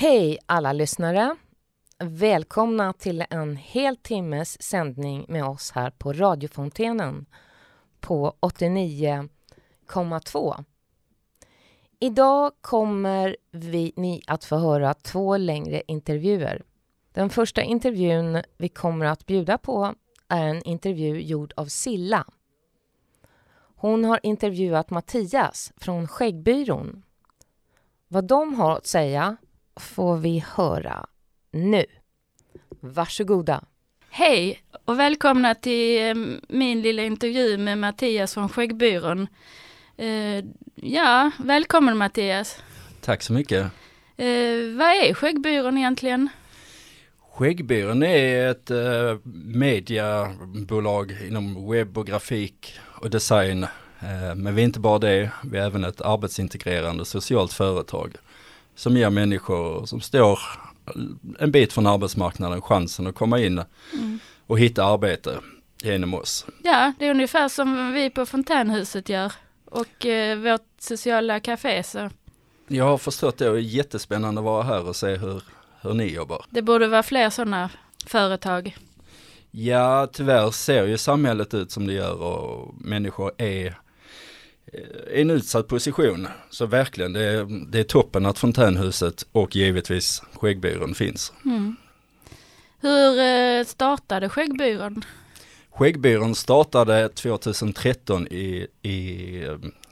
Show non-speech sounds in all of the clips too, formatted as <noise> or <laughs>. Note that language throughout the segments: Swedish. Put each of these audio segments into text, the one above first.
Hej alla lyssnare! Välkomna till en hel timmes sändning med oss här på radiofontänen på 89,2. Idag kommer vi, ni att få höra två längre intervjuer. Den första intervjun vi kommer att bjuda på är en intervju gjord av Silla. Hon har intervjuat Mattias från Skäggbyrån. Vad de har att säga får vi höra nu. Varsågoda. Hej och välkomna till eh, min lilla intervju med Mattias från Skäggbyrån. Eh, ja, välkommen Mattias. Tack så mycket. Eh, vad är Skäggbyrån egentligen? Skäggbyrån är ett mediebolag inom webb och grafik och design. Men vi är inte bara det, vi är även ett arbetsintegrerande socialt företag som ger människor som står en bit från arbetsmarknaden chansen att komma in mm. och hitta arbete genom oss. Ja, det är ungefär som vi på Fontänhuset gör och eh, vårt sociala café. Så. Jag har förstått det och det är jättespännande att vara här och se hur, hur ni jobbar. Det borde vara fler sådana företag. Ja, tyvärr ser ju samhället ut som det gör och människor är i en utsatt position. Så verkligen, det är, det är toppen att Fontänhuset och givetvis Skäggbyrån finns. Mm. Hur eh, startade Skäggbyrån? Skäggbyrån startade 2013 i, i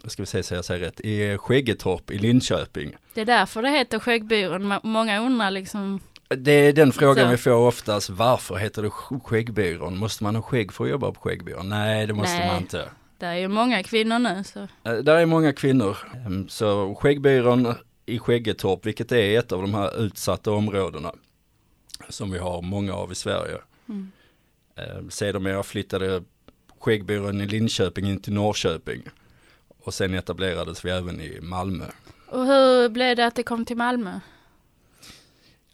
ska vi säga så jag säger rätt, i Skäggetorp i Linköping. Det är därför det heter Skäggbyrån. Många undrar liksom det är den frågan så. vi får oftast. Varför heter det Skäggbyrån? Måste man ha skägg för att jobba på Skäggbyrån? Nej, det måste Nej. man inte. Det är ju många kvinnor nu så. Eh, där är många kvinnor. Ehm, så Skäggbyrån i Skäggetorp, vilket är ett av de här utsatta områdena som vi har många av i Sverige. Mm. Ehm, sedermera flyttade Skäggbyrån i Linköping in till Norrköping. Och sen etablerades vi även i Malmö. Och hur blev det att det kom till Malmö?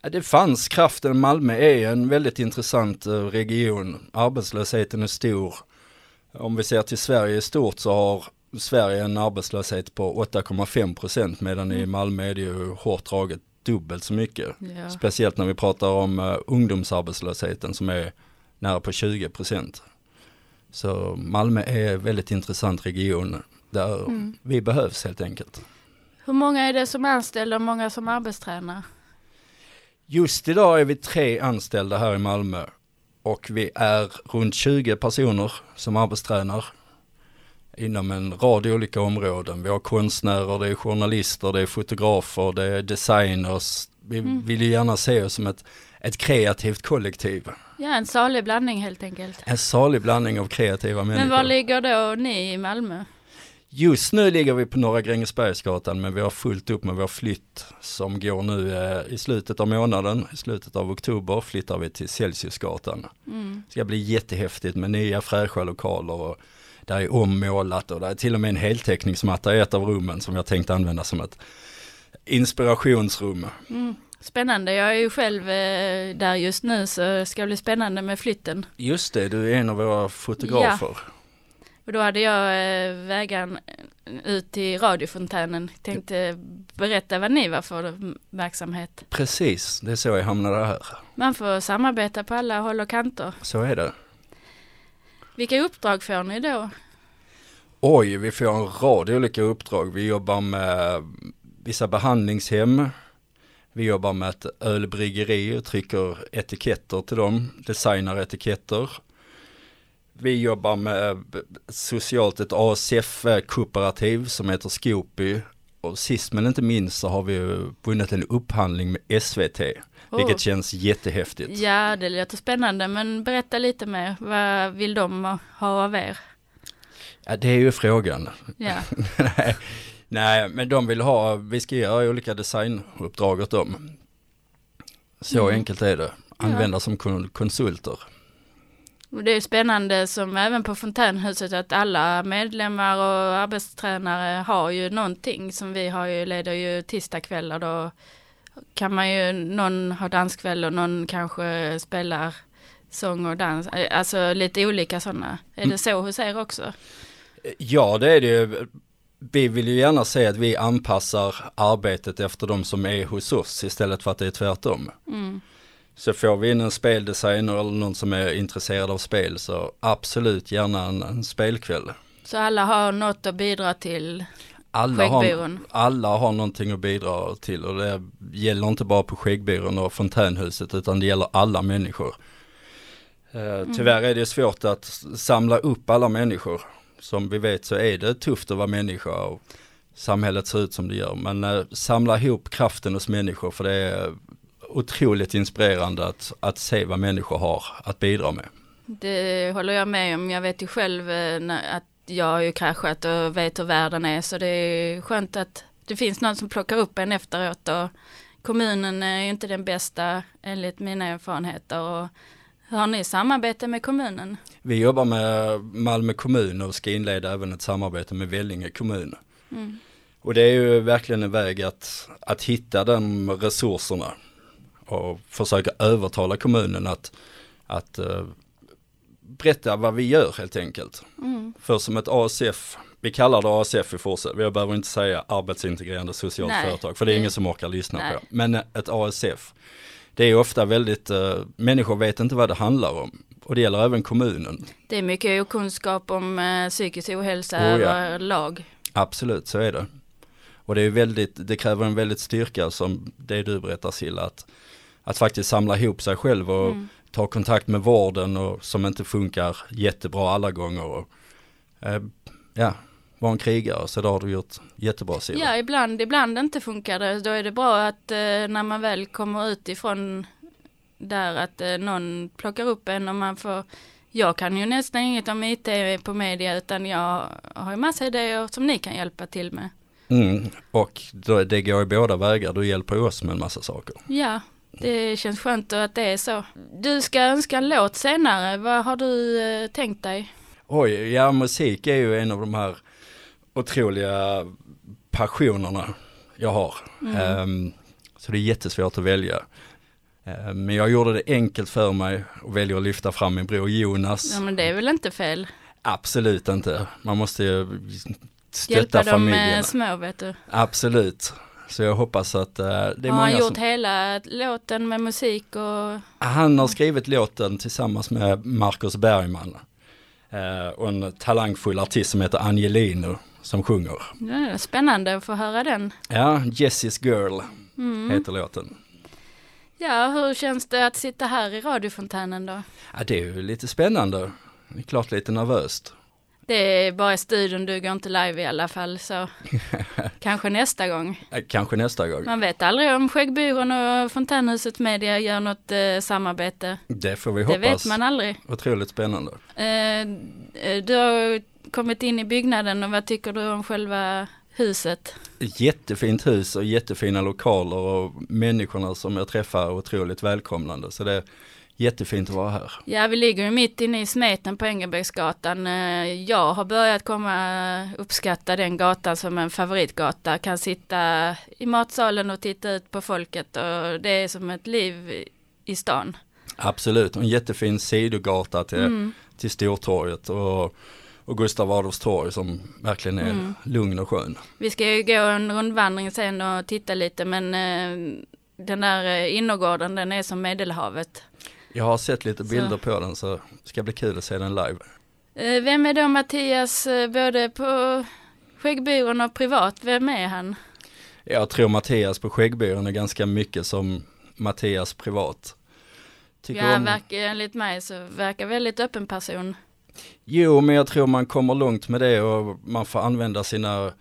Det fanns kraften. Malmö är en väldigt intressant eh, region. Arbetslösheten är stor. Om vi ser till Sverige i stort så har Sverige en arbetslöshet på 8,5 procent medan mm. i Malmö är det ju hårt draget dubbelt så mycket. Ja. Speciellt när vi pratar om uh, ungdomsarbetslösheten som är nära på 20 procent. Så Malmö är en väldigt intressant region där mm. vi behövs helt enkelt. Hur många är det som är anställda och många som arbetstränar? Just idag är vi tre anställda här i Malmö och vi är runt 20 personer som arbetstränar inom en rad olika områden. Vi har konstnärer, det är journalister, det är fotografer, det är designers. Vi mm. vill ju gärna se oss som ett, ett kreativt kollektiv. Ja, en salig blandning helt enkelt. En salig blandning av kreativa människor. Men var ligger då ni i Malmö? Just nu ligger vi på Norra Grängesbergsgatan men vi har fullt upp med vår flytt som går nu eh, i slutet av månaden. I slutet av oktober flyttar vi till Celsiusgatan. Mm. Det ska bli jättehäftigt med nya fräscha lokaler och där är ommålat och det är till och med en heltäckningsmatta i ett av rummen som jag tänkt använda som ett inspirationsrum. Mm. Spännande, jag är ju själv eh, där just nu så det ska bli spännande med flytten. Just det, du är en av våra fotografer. Ja. Och då hade jag eh, vägen ut till radiofontänen. Tänkte berätta vad ni var för verksamhet. Precis, det är så jag hamnade här. Man får samarbeta på alla håll och kanter. Så är det. Vilka uppdrag får ni då? Oj, vi får en rad olika uppdrag. Vi jobbar med vissa behandlingshem. Vi jobbar med ett ölbryggeri och trycker etiketter till dem, designar etiketter. Vi jobbar med socialt ett ASF-kooperativ som heter Skopi. Och sist men inte minst så har vi vunnit en upphandling med SVT. Oh. Vilket känns jättehäftigt. Ja, det låter spännande. Men berätta lite mer. Vad vill de ha av er? Ja, det är ju frågan. Ja. <laughs> nej, nej, men de vill ha, vi ska göra olika designuppdrag åt dem. Så mm. enkelt är det. Använda ja. som konsulter. Det är spännande som även på Fontänhuset att alla medlemmar och arbetstränare har ju någonting som vi har ju, leder ju tisdagkvällar då kan man ju, någon har danskväll och någon kanske spelar sång och dans, alltså lite olika sådana. Är det mm. så hos er också? Ja det är det ju. vi vill ju gärna se att vi anpassar arbetet efter de som är hos oss istället för att det är tvärtom. Mm. Så får vi in en speldesigner eller någon som är intresserad av spel så absolut gärna en, en spelkväll. Så alla har något att bidra till Alla har, alla har någonting att bidra till och det gäller inte bara på Skäggbyrån och Fontänhuset utan det gäller alla människor. Eh, tyvärr är det svårt att samla upp alla människor. Som vi vet så är det tufft att vara människa och samhället ser ut som det gör. Men eh, samla ihop kraften hos människor för det är otroligt inspirerande att, att se vad människor har att bidra med. Det håller jag med om. Jag vet ju själv eh, att jag har ju kraschat och vet hur världen är så det är skönt att det finns någon som plockar upp en efteråt och kommunen är ju inte den bästa enligt mina erfarenheter. Och har ni samarbete med kommunen? Vi jobbar med Malmö kommun och ska inleda även ett samarbete med Vellinge kommun. Mm. Och det är ju verkligen en väg att, att hitta de resurserna och försöka övertala kommunen att, att eh, berätta vad vi gör helt enkelt. Mm. För som ett ASF, vi kallar det ASF i fortsättningen, jag behöver inte säga arbetsintegrerande socialt Nej, företag, för det är ingen som orkar lyssna nej. på. Men ett ASF, det är ofta väldigt, eh, människor vet inte vad det handlar om. Och det gäller även kommunen. Det är mycket okunskap om eh, psykisk ohälsa Oh ja. överlag. Absolut, så är det. Och det är väldigt, det kräver en väldigt styrka som det du berättar Silla, att, att faktiskt samla ihop sig själv och Mm. ta kontakt med vården och som inte funkar jättebra alla gånger. Och, eh, ja, vara en krigare, så det har du gjort jättebra Silla. Ja, ibland, ibland inte funkar det. Då är det bra att eh, när man väl kommer ut ifrån där att eh, någon plockar upp en och man får jag kan ju nästan inget om IT på media utan jag har ju massa idéer som ni kan hjälpa till med. Mm, och då, det går i båda vägar, du hjälper oss med en massa saker. Ja, det känns skönt att det är så. Du ska önska en låt senare. Vad har du eh, tänkt dig? Oj, ja musik är ju en av de här otroliga passionerna jag har. Mm. Ehm, så det är jättesvårt att välja. Ehm, men jag gjorde det enkelt för mig och väljer att lyfta fram min bror Jonas. Ja, men det är väl inte fel. Absolut inte. Man måste ju stötta Hjälpa familjen. med små, vet du. Absolut. Så jag hoppas att eh, det är har många han gjort som... hela låten med musik och Han har skrivit låten tillsammans med Marcus Bergman. Eh, och en talangfull artist som heter Angelino som sjunger. ja, spännande att få höra den. Ja, Jessie's Girl Mm. heter låten. Ja, hur känns det att sitta här i radiofontänen då? Ja, det är ju lite spännande. Det är klart lite nervöst. Det är bara i studion, du går inte live i alla fall, så <laughs> kanske nästa gång. Eh, Kanske nästa gång. Man vet aldrig om Skäggbyrån och Fontänhuset Media gör något eh, samarbete. Det får vi Det hoppas. vet man aldrig. Otroligt spännande. Eh, eh, du har kommit in i byggnaden och vad tycker du om själva huset? Jättefint hus och jättefina lokaler och människorna som jag träffar är otroligt välkomnande. Så det jättefint att vara här. Ja, vi ligger ju mitt inne i smeten på Engelbrektsgatan. Eh, Jag har börjat komma uppskatta den gatan som en favoritgata. Kan sitta i matsalen och titta ut på folket och det är som ett liv i- stan. Absolut, och en jättefin sidogata till, Mm. till Stortorget och, och Gustav Adolfs torg som verkligen är Mm. lugn och skön. Vi ska ju gå en rundvandring sen och titta lite men eh, den där eh, innergården den är som Medelhavet. Jag har sett lite Så. bilder på den så det ska bli kul att se den live. Eh, Vem är då Mattias eh, både på Skäggbyrån och privat? Vem är han? Jag tror Mattias på Skäggbyrån är ganska mycket som Mattias privat. Tycker Ja, om... verkar, enligt mig så verkar väldigt öppen person. Jo, men jag tror man kommer långt med det och man får använda sina,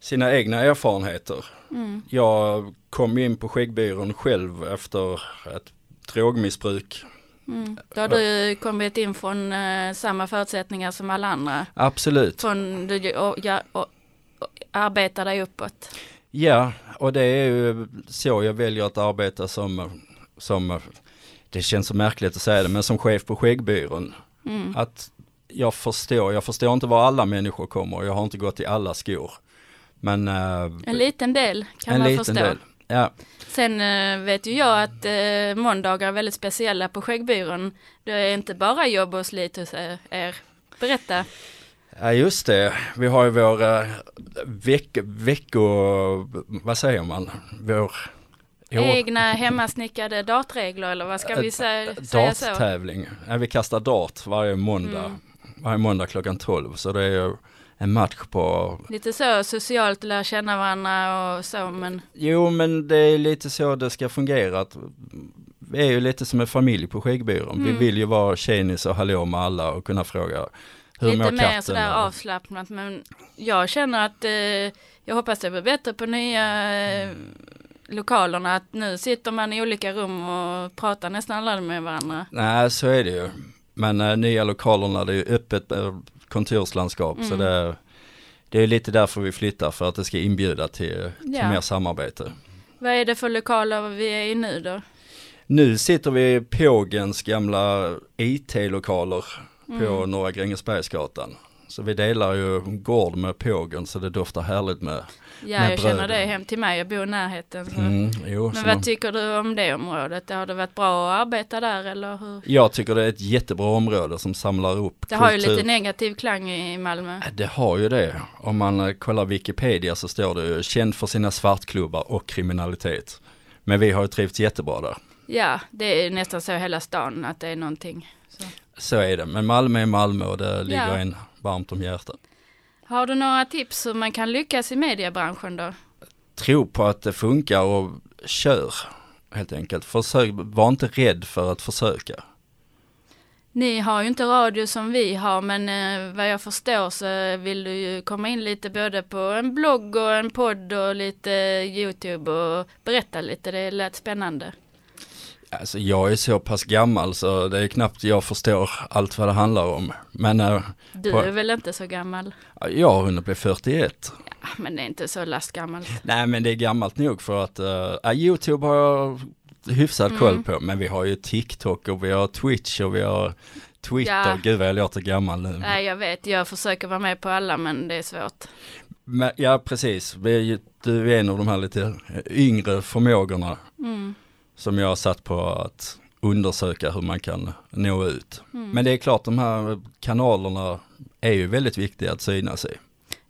sina egna erfarenheter. Mm. Jag kom in på Skäggbyrån själv efter ett drogmissbruk. Mm. Då har du kommit in från eh, samma förutsättningar som alla andra. Absolut. Från du och, ja, och, och arbetar dig uppåt. Ja, och det är ju så jag väljer att arbeta som, som det känns så märkligt att säga det, men som chef på Skäggbyrån. Mm. Att jag förstår, jag förstår inte var alla människor kommer, jag har inte gått i alla skor. Men eh, En liten del kan en man liten förstå. del. Ja, Sen eh, vet ju jag att eh, måndagar är väldigt speciella på Skäggbyrån. Det är inte bara jobb och slit hos eh, er. Berätta. Ja just det, vi har ju vår veck, vecko, vad säger man, vår Egna hemmasnickade dartregler eller vad ska vi säga? Darttävling, ja, vi kastar dart varje måndag, mm. varje måndag klockan 12 så det är ju en match på... Lite så socialt, lära känna varandra och så men... Jo men det är lite så det ska fungera. Vi är ju lite som en familj på Skäggbyrån. Mm. Vi vill ju vara tjenis och hallå med alla och kunna fråga hur Lite mer sådär och... avslappnat men jag känner att eh, jag hoppas det blir bättre på nya eh, lokalerna. Att nu sitter man i olika rum och pratar nästan aldrig med varandra. Nej så är det ju. Men äh, nya lokalerna det är ju öppet äh, kontorslandskap mm. så det, det är lite därför vi flyttar för att det ska inbjuda till, till ja. mer samarbete. Vad är det för lokaler vi är i nu då? Nu sitter vi i Pågens gamla IT-lokaler mm. på Norra Grängesbergsgatan. Så vi delar ju gård med Pågen så det doftar härligt med Ja, jag bröden. känner det hem till mig, jag bor i närheten. Mm, jo, Men vad man... tycker du om det området? Har det varit bra att arbeta där eller hur? Jag tycker det är ett jättebra område som samlar upp Det kultur. har ju lite negativ klang i Malmö. Det har ju det. Om man eh, kollar Wikipedia så står det ju känd för sina svartklubbar och kriminalitet. Men vi har ju trivts jättebra där. Ja, det är nästan så hela stan att det är någonting. Så, så är det, men Malmö är Malmö och det ligger ja. en varmt om hjärtat. Har du några tips hur man kan lyckas i mediebranschen då? Tro på att det funkar och kör helt enkelt. Försök, var inte rädd för att försöka. Ni har ju inte radio som vi har men eh, vad jag förstår så vill du ju komma in lite både på en blogg och en podd och lite Youtube och berätta lite, det lät spännande. Alltså jag är så pass gammal så det är knappt jag förstår allt vad det handlar om. Men, äh, du på, är väl inte så gammal? Jag har hunnit bli 41. Ja, men det är inte så lastgammalt. <laughs> Nej men det är gammalt nog för att äh, Youtube har jag hyfsad mm. koll på. Men vi har ju TikTok och vi har Twitch och vi har Twitter. Ja. Gud vad jag låter gammal nu. Nej jag vet, jag försöker vara med på alla men det är svårt. Men, ja precis, du är en av de här lite yngre förmågorna. Mm som jag har satt på att undersöka hur man kan nå ut. Mm. Men det är klart de här kanalerna är ju väldigt viktiga att synas i.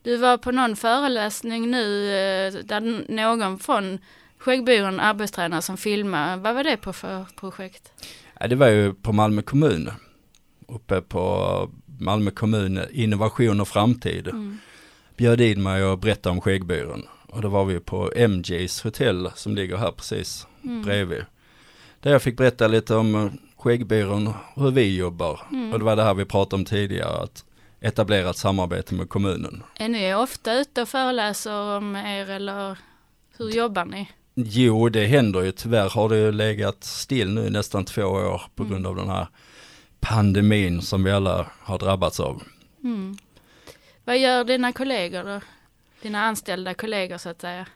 Du var på någon föreläsning nu eh, där någon från Skäggbyrån arbetstränare som filmade. Vad var det på för projekt? Ja, det var ju på Malmö kommun. Uppe på Malmö kommun Innovation och framtid. Mm. Bjöd in mig och berättade om Skäggbyrån. Och då var vi på MJs hotell som ligger här precis mm. bredvid. Där jag fick berätta lite om eh, Skäggbyrån, hur vi jobbar. Mm. Och det var det här vi pratade om tidigare, att etablera ett samarbete med kommunen. Är ni ofta ute och föreläser om er eller hur jobbar ni? Jo, det händer ju. Tyvärr har det ju legat still nu i nästan två år på mm. grund av den här pandemin som vi alla har drabbats av. Mm. Vad gör dina kollegor då? Dina anställda kollegor så att säga?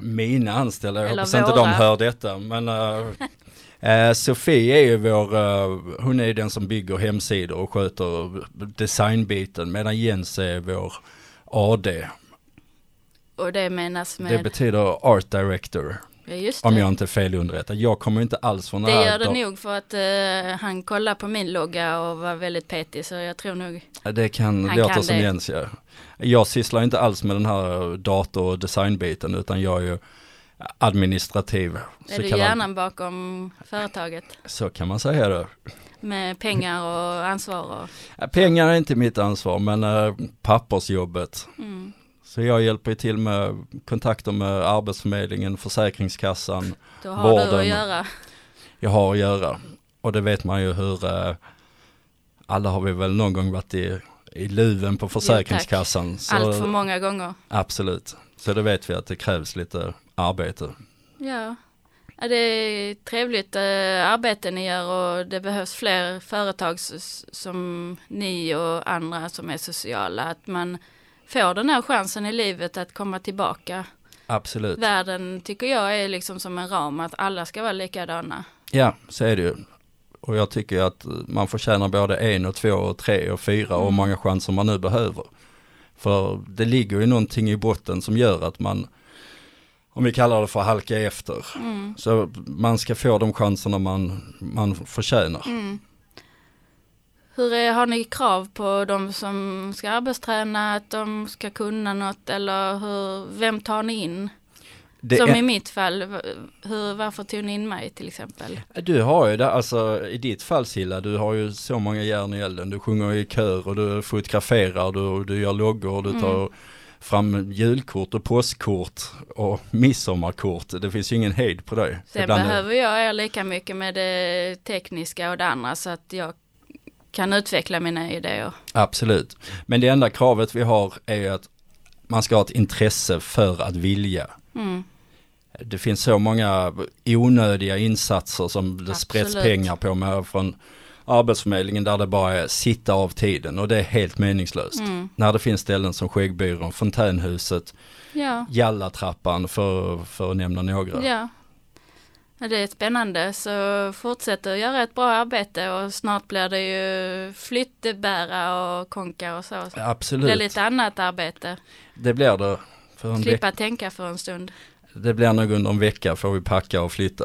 Mina anställda, jag hoppas inte de hör detta, men uh, Sofie är ju vår, uh, hon är den som bygger hemsidor och sköter designbiten medan Jens är vår AD. Och det menas med? Det betyder Art Director. Ja, om jag inte är felunderrättad. Jag kommer inte alls från det här. Det gör det nog för att uh, han kollade på min logga och var väldigt petig så jag tror nog. Det kan låta som det. Jens gör. Jag sysslar inte alls med den här dator och designbiten utan jag är ju administrativ. Är du hjärnan bakom företaget? Så kan man säga det. Med pengar och ansvar? Och... Pengar är inte mitt ansvar men äh, pappersjobbet. Mm. Så jag hjälper till med kontakter med Arbetsförmedlingen, Försäkringskassan, Då har vården. du att göra. Jag har att göra. Och det vet man ju hur, äh, alla har vi väl någon gång varit i i luven på Försäkringskassan. Jo, Allt för många gånger. Absolut. Så då vet vi att det krävs lite arbete. Ja. ja det är trevligt äh, arbete ni gör och det behövs fler företag som ni och andra som är sociala. Att man får den här chansen i livet att komma tillbaka. Absolut. Världen tycker jag är liksom som en ram att alla ska vara likadana. Ja, så är det ju. Och jag tycker att man förtjänar både en och två och tre och fyra och mm. många chanser man nu behöver. För det ligger ju någonting i botten som gör att man, om vi kallar det för halka efter. Mm. Så man ska få de chanserna man, man förtjänar. Mm. Hur är, har ni krav på de som ska arbetsträna, att de ska kunna något eller hur, vem tar ni in? Det som är- i mitt fall, hur, varför tog ni in mig till exempel? Du har ju det, alltså i ditt fall Silla, du har ju så många järn i elden. Du sjunger i kör och du fotograferar, du, du gör loggor, du Mm. tar fram julkort och påskkort och midsommarkort. Det finns ju ingen hejd på det. Sen Ibland behöver jag er lika mycket med det tekniska och det andra så att jag kan utveckla mina idéer. Absolut. Men det enda kravet vi har är att man ska ha ett intresse för att vilja. Mm. Det finns så många onödiga insatser som det sprätts pengar på med från Arbetsförmedlingen där det bara är sitta av tiden och det är helt meningslöst. Mm. När det finns ställen som Skäggbyrån, Fontänhuset, Ja, Jallatrappan för, för att nämna några. ja. Det är spännande så fortsätt att göra ett bra arbete och snart blir det ju flyttbära och konka och så. Det blir Absolut, lite annat arbete. det blir det. För en Slippa tänka för en stund. det blir nog under en vecka får vi packa och flytta.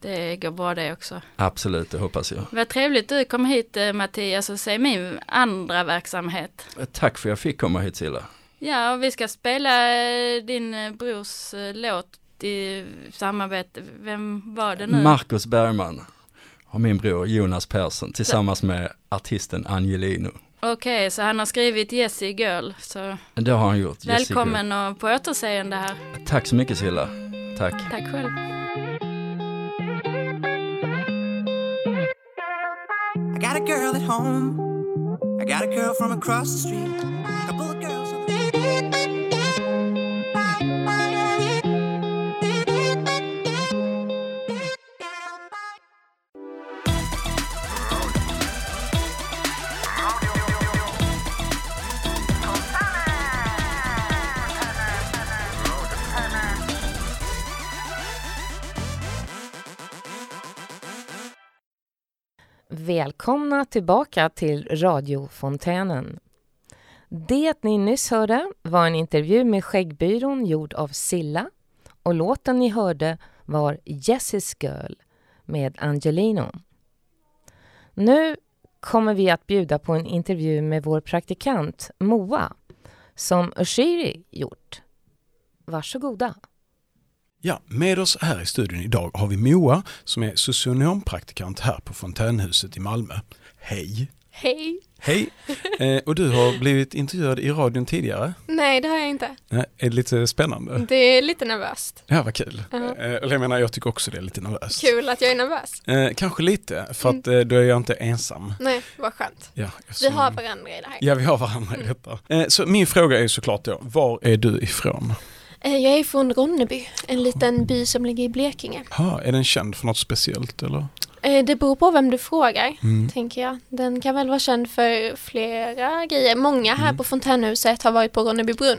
Det går bra det också. Absolut, det hoppas jag. Vad trevligt du kom hit eh, Mattias och se min andra verksamhet. Tack för att jag fick komma hit Silla. Ja, och vi ska spela eh, din eh, brors eh, låt i samarbete. Vem var det nu? Marcus Bergman och min bror Jonas Persson tillsammans med artisten Angelino. Okej, så han har skrivit Jessie Girl. Så Det har han gjort. Välkommen och på återseende här. Tack så mycket Silla. Tack. Tack själv. I got a girl at home. I got a girl from across the street. Välkomna tillbaka till radiofontänen. Det ni nyss hörde var en intervju med Skäggbyrån gjord av Silla och låten ni hörde var Jessis Girl med Angelino. Nu kommer vi att bjuda på en intervju med vår praktikant Moa som Ushiri gjort. Varsågoda. Ja, med oss här i studion idag har vi Moa som är socionompraktikant här på Fontänhuset i Malmö. Hej! Hej! Hej! Eh, och du har blivit intervjuad i radion tidigare. Nej, det har jag inte. Nej, är det lite spännande? Det är lite nervöst. Ja, vad kul. Ja. Eh, eller jag menar, jag tycker också det är lite nervöst. Kul att jag är nervös. Eh, kanske lite, för att eh, då är jag inte ensam. Nej, vad skönt. Ja, Vi eftersom- har varandra i det här. Ja, vi har varandra i detta. Eh, så min fråga är såklart då, var är du ifrån? Eh, Jag är från Ronneby, en liten by som ligger i Blekinge. Ha, är den känd för något speciellt eller? Eh, Det beror på vem du frågar, Mm. tänker jag. Den kan väl vara känd för flera grejer. Många här Mm. på Fontänhuset har varit på Ronneby brunn.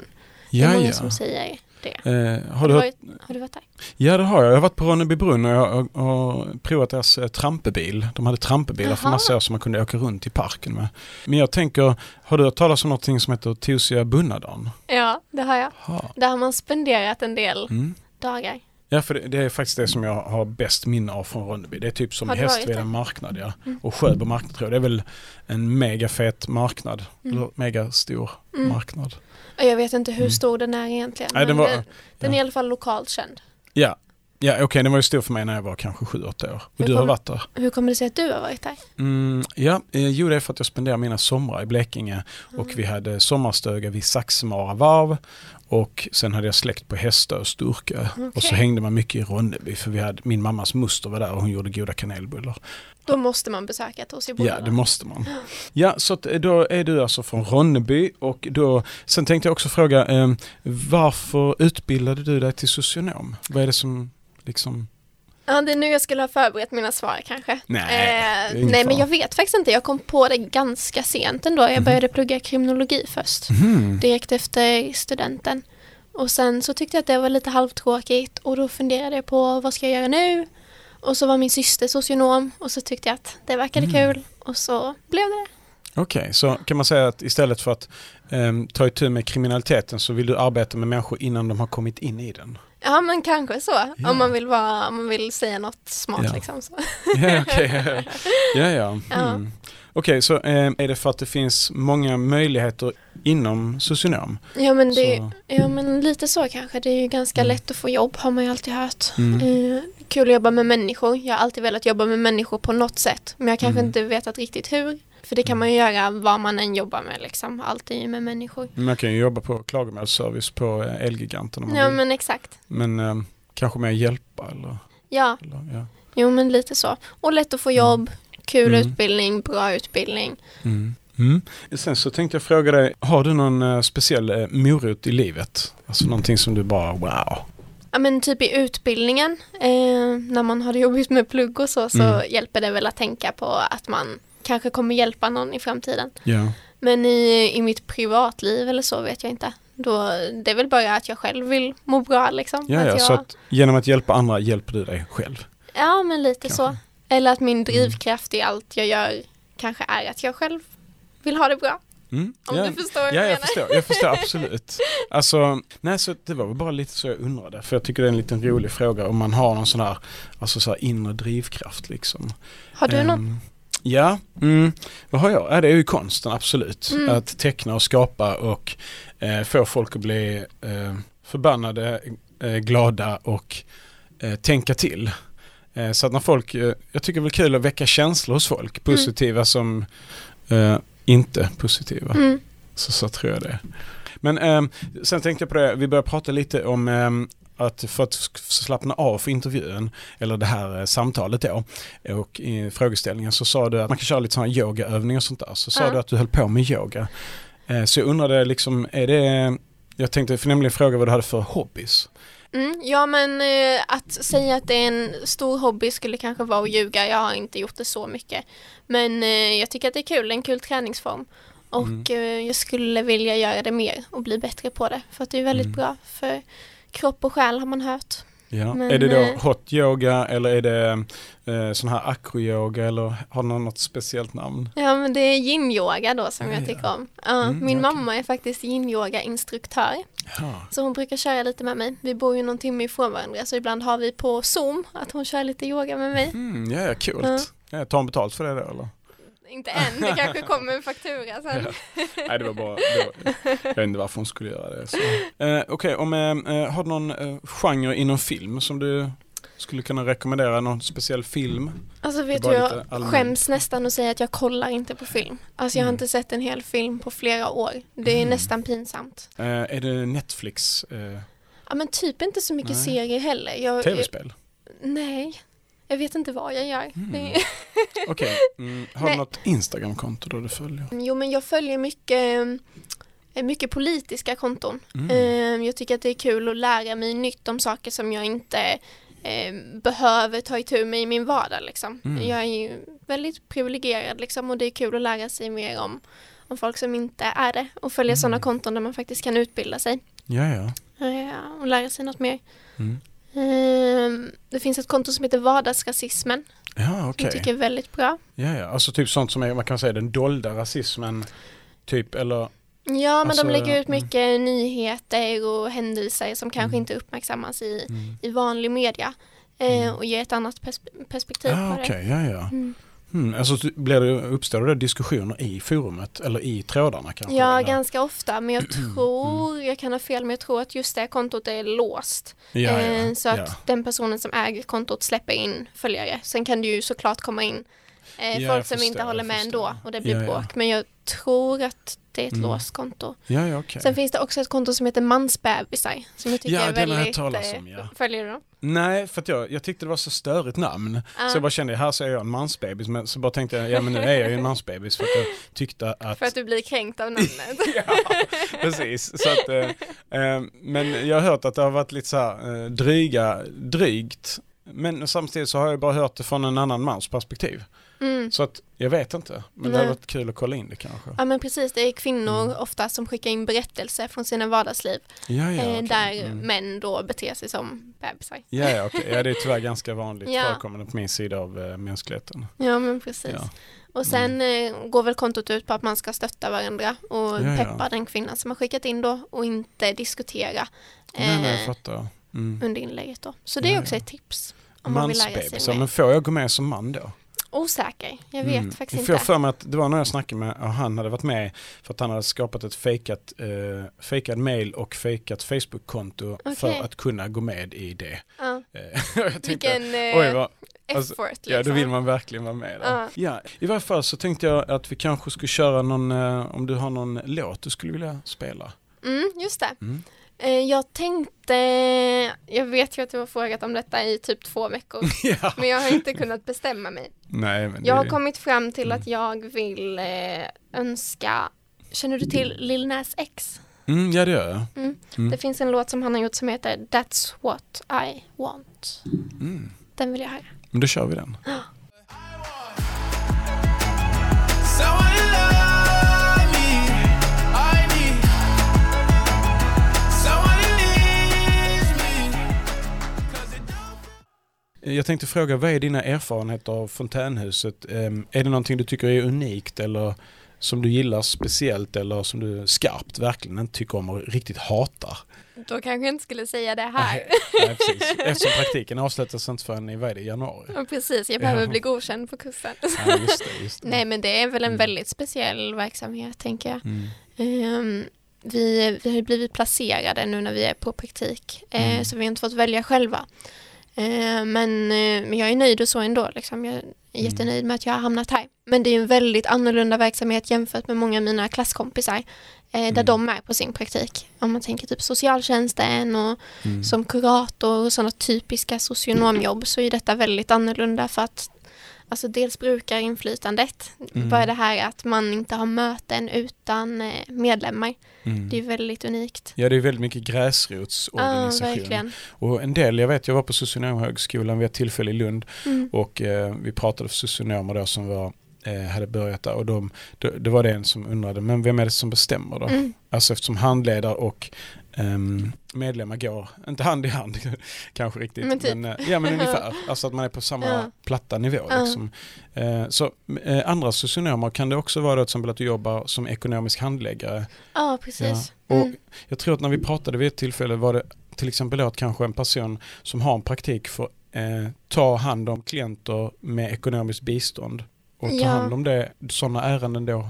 Det är många som säger det. Eh, har du varit, har du varit där? Ja det har jag. Jag har varit på Ronneby brunn och jag har, provat deras eh, trampebil. De hade trampebilar för massa år som man kunde åka runt i parken med. Men jag tänker, har du hört talas om någonting som heter Tosiga Bunnadan? Ja, det har jag. Ha. Där har man spenderat en del Mm. dagar. Ja för det, det är faktiskt det som jag har bäst minne av från Ronneby. Det är typ som där? marknad ja. Mm. Och Sjöbo marknad tror jag. Det är väl en megafet marknad. Mm. Eller megastor Mm. marknad. Jag vet inte hur Mm. stor den är egentligen. Nej, den var- den, den ja. är i alla fall lokalt känd. Ja, ja okej den var ju stor för mig när jag var kanske 7-8 år. Och Hur du har varit där? Hur kommer det sig att du har varit där? Mm, ja, eh, jo det är för att jag spenderar mina somrar i Blekinge och vi hade sommarstuga vid Saxemara varv och sen hade jag släkt på Hästö och Sturkö och så hängde man mycket i Ronneby för vi hade, min mammas moster var där och hon gjorde goda kanelbullar. Då måste man besöka Torsby Ja, det måste man. Ja, så eh, då är du alltså från Ronneby och då, sen tänkte jag också fråga eh, varför utbildade du dig till socionom? Vad är det som liksom, Ja, det är nu jag skulle ha förberett mina svar kanske. Nej, eh, nej men jag vet faktiskt inte. Jag kom på det ganska sent ändå. Jag Mhm. började plugga kriminologi först. hmm, Direkt efter studenten. Och sen så tyckte jag att det var lite halvtråkigt och då funderade jag på vad ska jag göra nu? Och så var min syster socionom och så tyckte jag att det verkade Mm. kul och så blev det. Okej, så kan man säga att istället för att um, ta itu med kriminaliteten så vill du arbeta med människor innan de har kommit in i den? Ja men kanske så. Ja. Om, man vill vara, om man vill säga något smart Ja. liksom. Så. <laughs> Ja, okej. ja, ja. <laughs> Ja. Mm. Okej, så eh, är det för att det finns många möjligheter inom socionom? Ja men, det, Så- ja men lite så kanske. Det är ju ganska Mm. lätt att få jobb har man ju alltid hört. Mm. Eh, kul att jobba med människor. Jag har alltid velat jobba med människor på något sätt. Men jag kanske Mm. inte vetat riktigt hur. För det kan man ju göra vad man än jobbar med liksom. Alltid med människor. Man kan ju jobba på klagomålsservice på eh, Elgiganten Ja vill. men exakt. Men eh, kanske mer hjälpa eller, Ja, eller ja. jo men lite så. Och lätt att få jobb. Kul Mm. utbildning, bra utbildning. Mm. Mm. Sen så tänkte jag fråga dig, har du någon eh, speciell eh, morot i livet? Alltså någonting som du bara wow. Ja men typ i utbildningen, eh, när man har det jobbigt med plugg och så, så Mm. hjälper det väl att tänka på att man kanske kommer hjälpa någon i framtiden. Ja. Men i, i mitt privatliv eller så vet jag inte. Då, det är väl bara att jag själv vill må bra liksom. Ja, ja, jag, så att genom att hjälpa andra hjälper du dig själv. ja men lite Kanske. så. Eller att min drivkraft i allt jag gör kanske är att jag själv vill ha det bra. Mm. Om ja. du förstår vad Ja, jag jag menar. förstår, jag förstår <laughs> absolut. Alltså, nej, så det var väl bara lite så jag undrade. För jag tycker det är en liten rolig fråga om man har någon sån här, alltså så här inre drivkraft liksom. Har du någon? Ja, mm, vad har jag? Ja, det är ju konsten, absolut. Mm. Att teckna och skapa och eh, få folk att bli eh, förbannade, eh, glada och eh, tänka till. Eh, så att när folk, eh, jag tycker det är kul att väcka känslor hos folk, positiva som eh, inte positiva. Mm. Så, så tror jag det. Men ehm, sen tänkte jag på det, vi började prata lite om ehm, att för att slappna av för intervjun, eller det här eh, samtalet då, och i frågeställningen så sa du att man kan köra lite sådana yogaövningar och sånt där. Så sa Ja. du att du höll på med yoga. Eh, så jag undrade liksom, är det, jag tänkte för nämligen fråga vad du hade för hobbys. Mm, ja men eh, att säga att det är en stor hobby skulle kanske vara att ljuga. Jag har inte gjort det så mycket. Men eh, jag tycker att det är kul, det är en kul träningsform. Och Mm. eh, jag skulle vilja göra det mer och bli bättre på det. För att det är väldigt Mm. bra för kropp och själ har man hört. Ja. Men, är det då eh, hot yoga eller är det eh, sån här acro-yoga eller har någon något speciellt namn? Ja men det är yin-yoga då som Ja, jag ja. tycker om. Ja, Mm, min okej. mamma är faktiskt yin-yoga-instruktör. Ja. Så hon brukar köra lite med mig. Vi bor ju någon timme ifrån varandra så ibland har vi på zoom att hon kör lite yoga med mig. Mm, ja, ja, coolt. Ja. Ja, tar hon betalt för det då eller? Inte än, det kanske kommer en faktura sen. Nej det var bara, det var, jag vet inte varför hon skulle göra det. så. <laughs> Eh, Okej, om, eh, eh, har du någon eh, genre inom film som du skulle kunna rekommendera? Någon speciell film? Alltså vet Det du, jag lite allmänt. skäms nästan att säga att jag kollar inte på film. Alltså jag har Mm. inte sett en hel film på flera år. Det är Mm. nästan pinsamt. Eh, är det Netflix? Eh, Ja men typ inte så mycket Nej. serier heller. Jag, Tv-spel? nej, jag vet inte vad jag gör. Mm. <laughs> Okej, mm, har du något Instagram-konto då du följer? Jo men jag följer mycket, eh, mycket politiska konton. Mm. Eh, Jag tycker att det är kul att lära mig nytt om saker som jag inte eh, behöver ta itu med i min vardag. Liksom. Mm. Jag är ju väldigt privilegierad liksom, och det är kul att lära sig mer om, om folk som inte är det och följa Mm. sådana konton där man faktiskt kan utbilda sig Ja, ja. eh, och lära sig något mer. Mm. Eh, Det finns ett konto som heter Vardagsrasismen. Ja, som okej. Jag tycker är väldigt bra. Ja, ja. Alltså typ sånt som är, man kan säga den dolda rasismen. Typ, eller Ja, men Alltså, de lägger ut mm. mycket nyheter och händelser som kanske Mm. inte uppmärksammas i, mm. i vanlig media eh, Mm. och ger ett annat pers- perspektiv Ja, på okej, det. ja, ja. Mm. Mm, alltså blir det, uppstår det diskussioner i forumet eller i trådarna kanske? Ja, eller? ganska ofta, men jag <clears throat> tror, jag kan ha fel, men jag tror att just det kontot är låst. ja, ja, Eh, så att den personen som äger kontot släpper in följare. Sen kan det ju såklart komma in eh, Ja, folk som förstår, inte håller med ändå och det blir Ja, ja. bråk. Men jag tror att det är ett Mm. låst konto. Ja, okej. Sen finns det också ett konto som heter mansbebisar som jag tycker Ja, är väldigt... eh, om, ja. Följer du dem? Nej, för att jag, jag tyckte det var så störigt namn. Ja. Så jag bara kände, här så är jag en mansbebis. Men så bara tänkte jag, ja men nu är jag ju en mansbebis för att jag tyckte att... För att du blir kränkt av namnet. <laughs> ja, precis. Så att, eh, eh, men jag har hört att det har varit lite så här eh, dryga, drygt. Men samtidigt så har jag bara hört det från en annan mans perspektiv. Mm. Så att jag vet inte. Men det Nej. hade varit kul att kolla in det kanske. Ja men precis, det är kvinnor Mm. ofta som skickar in berättelser från sina vardagsliv. Ja, ja, eh, okej. där Mm. män då beter sig som bebisar. Ja, ja, okej. ja, det är tyvärr ganska vanligt Ja. förekommande på min sida av eh, mänskligheten. Ja men precis. Ja. Och sen eh, går väl kontot ut på att man ska stötta varandra och Ja, ja. peppa den kvinnan som har skickat in då och inte diskutera Nej, nej, jag eh, fattar. Mm. under inlägget då. Så det är Ja, också ja. ett tips. Man Mansbebisar, mer. men får jag gå med som man då? Osäker. Jag vet Mm. faktiskt För jag inte. för mig att det var när jag snackade med, och han hade varit med för att han hade skapat ett fejkat, eh, fejkad mail och fejkat Facebook-konto för Okej. att kunna gå med i det. Ja. Eh, <laughs> jag tänkte, Vilken eh, oj vad, alltså, effort liksom. ja då vill man verkligen vara med. Ja. Ja, i varje fall så tänkte jag att vi kanske skulle köra någon, eh, om du har någon låt du skulle vilja spela. Mm, just det. Mm. Eh, Jag tänkte, jag vet ju att du har frågat om detta i typ två veckor, <laughs> ja. men jag har inte kunnat bestämma mig. Nej, men Jag har kommit fram till Mm. att jag vill eh, önska, känner du till Lil Nas X? mm, ja det gör jag. Mm. Mm. Det finns en låt som han har gjort som heter That's what I want. Mm. Den vill jag höra. Men då kör vi den. Jag tänkte fråga, vad är dina erfarenheter av fontänhuset? Ehm, Är det någonting du tycker är unikt eller som du gillar speciellt eller som du skarpt verkligen inte tycker om och riktigt hatar? Då kanske jag inte skulle säga det här. Nej, precis. Eftersom praktiken avslutas inte förrän i, vad det, januari? Ja, precis, jag behöver Ja. bli godkänd på kursen. Ja, just det. Just det. Nej, men det är väl en Mm. väldigt speciell verksamhet, tänker jag. Mm. Ehm, vi, vi har blivit placerade nu när vi är på praktik, eh, Mm. så vi har inte fått välja själva. Eh, men, eh, men jag är nöjd och så ändå. Liksom. Jag är Mm. jättenöjd med att jag har hamnat här. Men det är en väldigt annorlunda verksamhet jämfört med många av mina klasskompisar eh, där Mm. de är på sin praktik. Om man tänker typ socialtjänsten och Mm. som kurator och sådana typiska socionomjobb så är detta väldigt annorlunda för att Alltså dels brukarinflytandet, Mm. bara det här att man inte har möten utan eh, medlemmar. Mm. Det är väldigt unikt. Ja, det är väldigt mycket Ja, gräsrotsorganisation. verkligen. och en del, jag vet, jag var på socionomhögskolan vid ett tillfälle i Lund Mm. och eh, vi pratade för socionomer då som var, eh, hade börjat där och de, det, det var det en som undrade, men vem är det som bestämmer då? Mm. Alltså eftersom handledare och medlemmar går, inte hand i hand <laughs> kanske riktigt, Men typ. eh, ja men <laughs> ungefär, alltså att man är på samma Ja. platta nivå. Ja. Liksom. Eh, så eh, andra socionomer kan det också vara då, till exempel att du jobbar som ekonomisk handläggare. Ja, precis. Och Mm. Jag tror att när vi pratade vid ett tillfälle var det till exempel att kanske en person som har en praktik får eh, ta hand om klienter med ekonomiskt bistånd och ta Ja. hand om det, sådana ärenden då.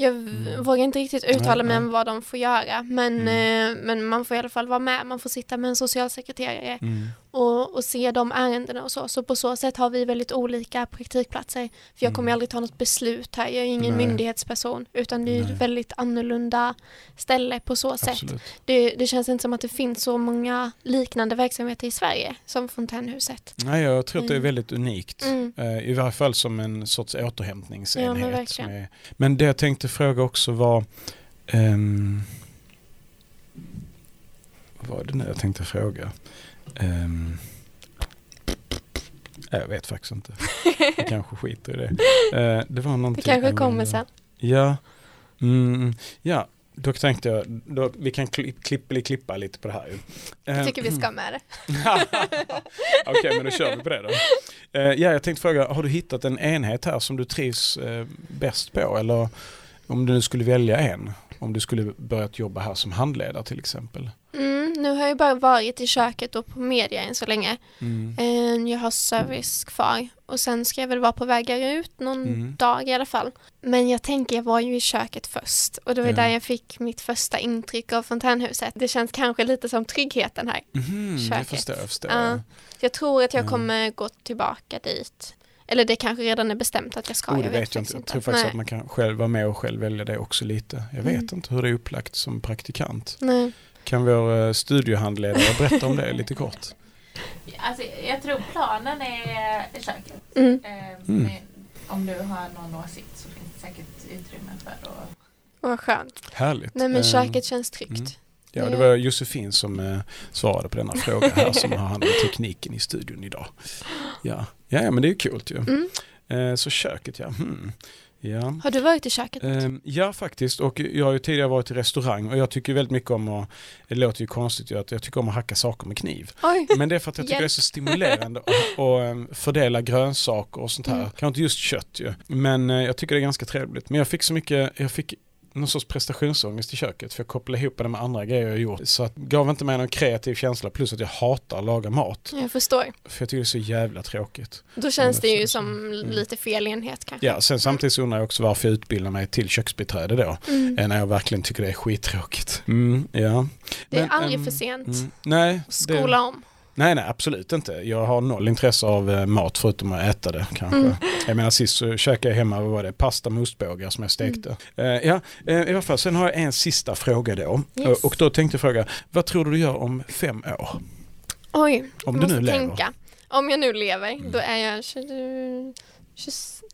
Jag Mm. vågar inte riktigt uttala mig om vad de får göra men, Mm. eh, men man får i alla fall vara med. Man får sitta med en socialsekreterare Mm. och, och se de ärendena och så. Så på så sätt har vi väldigt olika praktikplatser. För jag kommer Mm. aldrig ta något beslut här. Jag är ingen Nej. myndighetsperson utan det är Nej. ett väldigt annorlunda ställe på så sätt. Absolut. Det, det känns inte som att det finns så många liknande verksamheter i Sverige som Fontänhuset. Nej, jag tror att det är Mm. väldigt unikt. Mm. Eh, I varje fall som en sorts Ja, men återhämtningsenhet. med, men det jag tänkte fråga också var ehm, vad var det nu jag tänkte fråga? Ehm, jag vet faktiskt inte. Jag <laughs> kanske skiter i det. Eh, det var Det någonting kanske jag kommer sen. Ja, mm, ja. Då tänkte jag, då, vi kan klipp, klippa, klippa lite på det här ju. Jag Eh, tycker vi ska med det. <laughs> Okej, men då kör vi på det då. Eh, ja, jag tänkte fråga, har du hittat en enhet här som du trivs bäst på? Eller om du nu skulle välja en? Om du skulle börjat jobba här som handledare till exempel? Mm, nu har jag bara varit i köket och på media än så länge. Mm. Eh, Jag har service kvar och sen ska jag väl vara på väg ut någon Mm. dag i alla fall. Men jag tänker, jag var ju i köket först och det var Ja. där jag fick mitt första intryck av fontänhuset. Det känns kanske lite som tryggheten här. Jag Köket. förstår, jag förstår. Ja. Jag tror att jag Ja. kommer gå tillbaka dit. Eller det kanske redan är bestämt att jag ska. Oh, det vet jag faktiskt inte. Jag tror faktiskt Nej. att man kan själv vara med och själv välja det också lite. Jag vet Mm. inte hur det är upplagt som praktikant. Nej. Kan vår eh, studiehandledare berätta om det <laughs> lite kort? Alltså, jag tror planen är i köket. Mm. Eh, Mm. om du har någon åsikt så finns det säkert utrymme för att... Vad skönt. Härligt. Nej men Eh, köket känns tryggt. mm. Ja, det var Josefin som eh, svarade på denna fråga här som har hand om tekniken i studion idag. Ja, ja, ja men det är ju kul ju. Mm. Eh, så köket ja. Hmm. Ja. Har du varit i köket? Ehm, ja faktiskt och jag har ju tidigare varit i restaurang och jag tycker väldigt mycket om att, det låter ju konstigt ju att jag tycker om att hacka saker med kniv. Oj. Men det är för att jag tycker det är så stimulerande att ehm, fördela grönsaker och sånt här. Mm. Kanske inte just kött ju. Men eh, jag tycker det är ganska trevligt. Men jag fick så mycket, jag fick någon sorts prestationsångest i köket för jag kopplade ihop det med andra grejer jag gjort. Så att, gav inte mig någon kreativ känsla plus att jag hatar att laga mat. Jag förstår. För jag tycker det är så jävla tråkigt. Då känns det ju känns som lite fel enhet kanske. Ja, sen samtidigt så undrar jag också varför jag utbildar mig till köksbiträde då. Mm. eh, När jag verkligen tycker det är skittråkigt. Mm, ja. Det är Men, aldrig ehm, för sent Mm, nej, att skola om. Nej, nej, absolut inte. Jag har noll intresse av eh, mat förutom att äta det kanske. Mm. Jag menar sist så käkade jag hemma, vad var det, pasta med ostbågar som jag stekte. Eh, ja, eh, i alla fall, sen har jag en sista fråga då. Yes. Och, då tänkte jag fråga, vad tror du du gör om fem år? Oj, Om jag du måste nu lever. tänka. Om jag nu lever, Mm. då är jag 20, 20,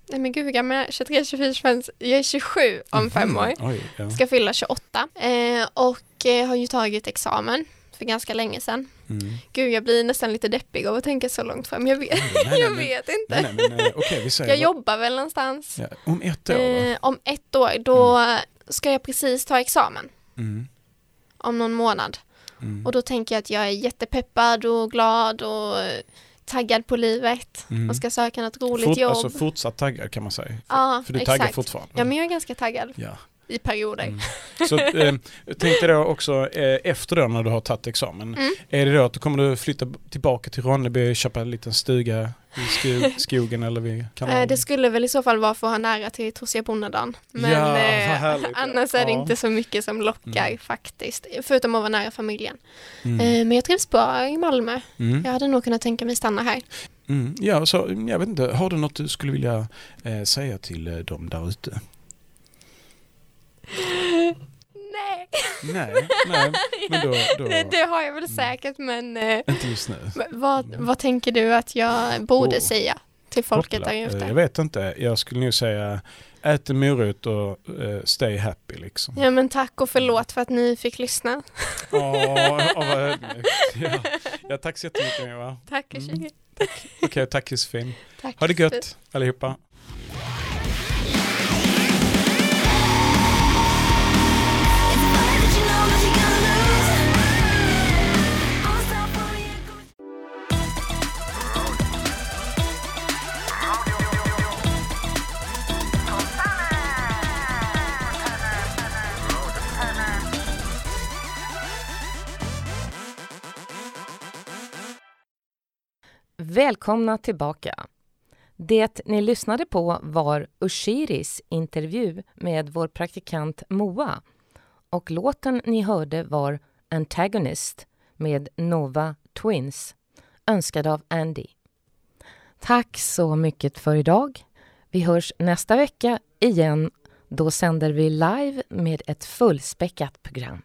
nej men gud hur gammal är jag? 23, 24, 25, jag är 27 om fem Mhm, år. Oj, ja. Ska fylla 28 eh, och eh, har ju tagit examen för ganska länge sedan. Mm. Gud, jag blir nästan lite deppig av att tänka så långt fram. Jag vet, Nej, nej, <laughs> jag men- vet Nej, inte. nej, eh, okej, vi säger... Jag vad- jobbar väl någonstans. Ja, om ett år? Eh, om ett år, då ska jag precis ta examen. Mm. Om någon månad. Mm. Och då tänker jag att jag är jättepeppad och glad och eh, taggad på livet. Mm. Och ska söka något roligt Fort, jobb. Alltså fortsatt taggad kan man säga. För, Ja, för du taggar exakt. fortfarande. Ja, men jag är ganska taggad Ja. I perioder. Mm. Så eh, tänkte då också eh, efter då när du har tagit examen, Mm. är det då att du kommer du flytta tillbaka till Ronneby, köpa en liten stuga i skog, skogen eller vid kanalen? Eh, Det skulle väl i så fall vara för att ha nära till Torsia bondedagen. Men Ja, eh, annars är det Ja. inte så mycket som lockar Mm. faktiskt. Förutom att vara nära familjen. Mm. Eh, Men jag trivs bra i Malmö. Mm. Jag hade nog kunnat tänka mig stanna här. Mm. Ja, så jag vet inte, har du något du skulle vilja eh, säga till eh, dem där ute? Nej, Nej, nej, men då, då det, det har jag väl Mm. säkert men eh, inte just nu. vad, vad tänker du att jag borde Oh. säga till folket Hoppla. där Eh, Jag ute? vet inte, jag skulle nog säga ät en morot och eh, stay happy liksom. Ja men tack och förlåt för att ni fick lyssna. Åh, vad <laughs> ödmjukt. ja. ja, tack så jättemycket Moa. Tack Mm. Okej, tack Josefin. Tack. Ha det gött allihopa. Välkomna tillbaka. Det ni lyssnade på var Ushiris intervju med vår praktikant Moa och låten ni hörde var Antagonist med Nova Twins, önskad av Andy. Tack så mycket för idag. Vi hörs nästa vecka igen. Då sänder vi live med ett fullspäckat program.